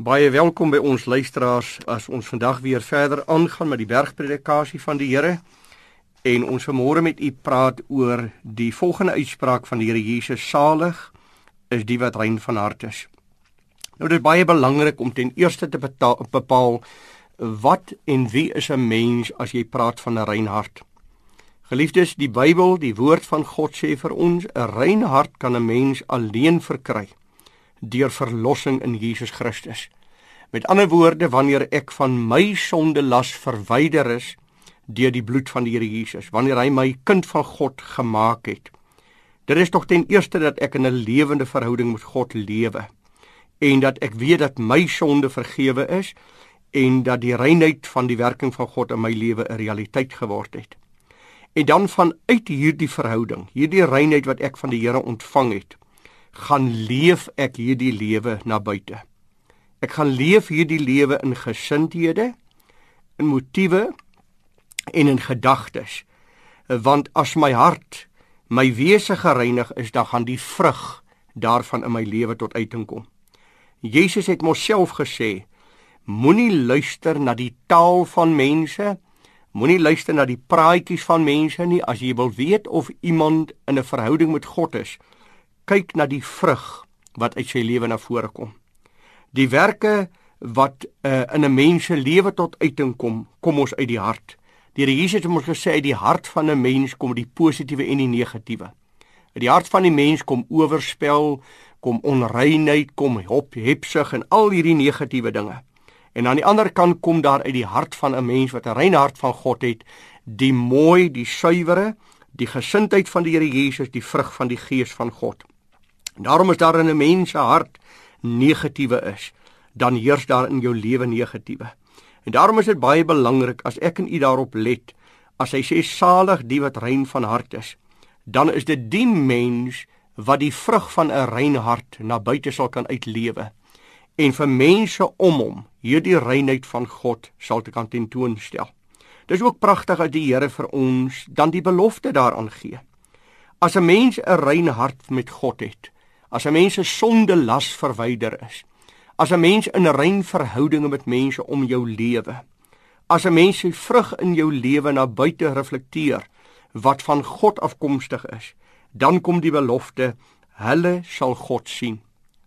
Baie welkom by ons luisteraars as ons vandag weer verder aangaan met die bergpredikasie van die Here. En ons vanmôre met u praat oor die volgende uitspraak van die Here Jesus: Salig is die wat rein van hart is. Nou dit is baie belangrik om ten eerste te bepaal wat en wie is 'n mens as jy praat van 'n rein hart. Geliefdes, die Bybel, die woord van God sê vir ons, 'n rein hart kan 'n mens alleen verkry deur verlossing in Jesus Christus. Met ander woorde, wanneer ek van my sonde las verwyder is deur die bloed van die Here Jesus, wanneer hy my kind van God gemaak het. Dit is tog ten eerste dat ek in 'n lewende verhouding met God lewe en dat ek weet dat my sonde vergewe is en dat die reinheid van die werking van God in my lewe 'n realiteit geword het. En dan vanuit hierdie verhouding, hierdie reinheid wat ek van die Here ontvang het, gaan leef ek hierdie lewe na buite. Ek gaan leef hierdie lewe in gesindhede, in motiewe en in gedagtes. Want as my hart, my wese gereinig is, dan gaan die vrug daarvan in my lewe tot uiting kom. Jesus het mos self gesê: Moenie luister na die taal van mense, moenie luister na die praatjies van mense nie as jy wil weet of iemand in 'n verhouding met God is kyk na die vrug wat uit sy lewe na vore kom. Die werke wat uh, in 'n mens se lewe tot uiting kom, kom ons uit die hart. Die Here Jesus het ons gesê uit die hart van 'n mens kom die positiewe en die negatiewe. Uit die hart van die mens kom oorspel, kom onreinheid, kom hop, hepsig en al hierdie negatiewe dinge. En aan die ander kant kom daar uit die hart van 'n mens wat 'n rein hart van God het, die mooi, die suiwere, die gesindheid van die Here Jesus, die vrug van die Gees van God. Daarom is daar in 'n mens se hart negatiewe is, dan heers daar in jou lewe negatiewe. En daarom is dit baie belangrik as ek en u daarop let, as hy sê salig die wat rein van hart is, dan is dit die mens wat die vrug van 'n rein hart na buite sal kan uitlewe en vir mense om hom hierdie reinheid van God sal te kan tentoonstel. Dis ook pragtig dat die Here vir ons dan die belofte daaraan gee. As 'n mens 'n rein hart met God het, as 'n mens se sonde las verwyder is, as 'n mens in rein verhoudinge met mense om jou lewe, as 'n mens se vrug in jou lewe na buite reflekteer wat van God afkomstig is, dan kom die belofte: hulle sal God sien.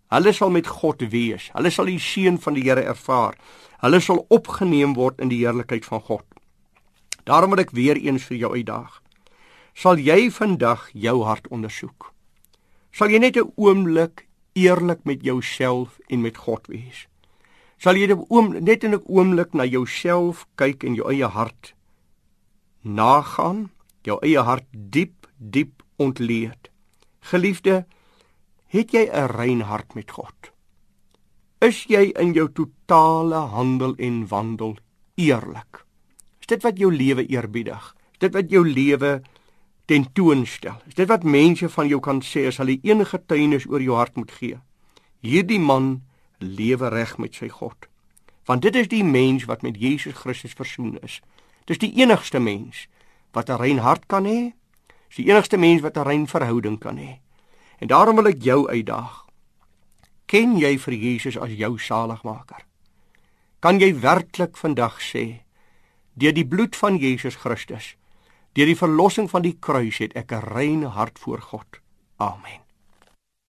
Hulle sal met God wees. Hulle sal die seën van die Here ervaar. Hulle sal opgeneem word in die heerlikheid van God. Daarom wil ek weer eens vir jou uitdaag. Sal jy vandag jou hart ondersoek? Sal jy net 'n oomblik eerlik met jouself en met God wees? Sal jy net in 'n oomblik na jouself kyk en jou eie hart nagaan, jou eie hart diep diep ontleed? Geliefde, het jy 'n rein hart met God? Is jy in jou totale handel en wandel eerlik? Is dit wat jou lewe eerbiedig? Is dit wat jou lewe tentoonstel. Is dit wat mense van jou kan sê as hulle enige getuienis oor jou hart moet gee? Hierdie man lewe reg met sy God. Want dit is die mens wat met Jesus Christus versoen is. Dis die enigste mens wat 'n rein hart kan hê. Dis die enigste mens wat 'n rein verhouding kan hê. En daarom wil ek jou uitdaag. Ken jy vir Jesus as jou saligmaker? Kan jy werklik vandag sê deur die bloed van Jesus Christus Deur die verlossing van die kruis het ek 'n rein hart voor God. Amen.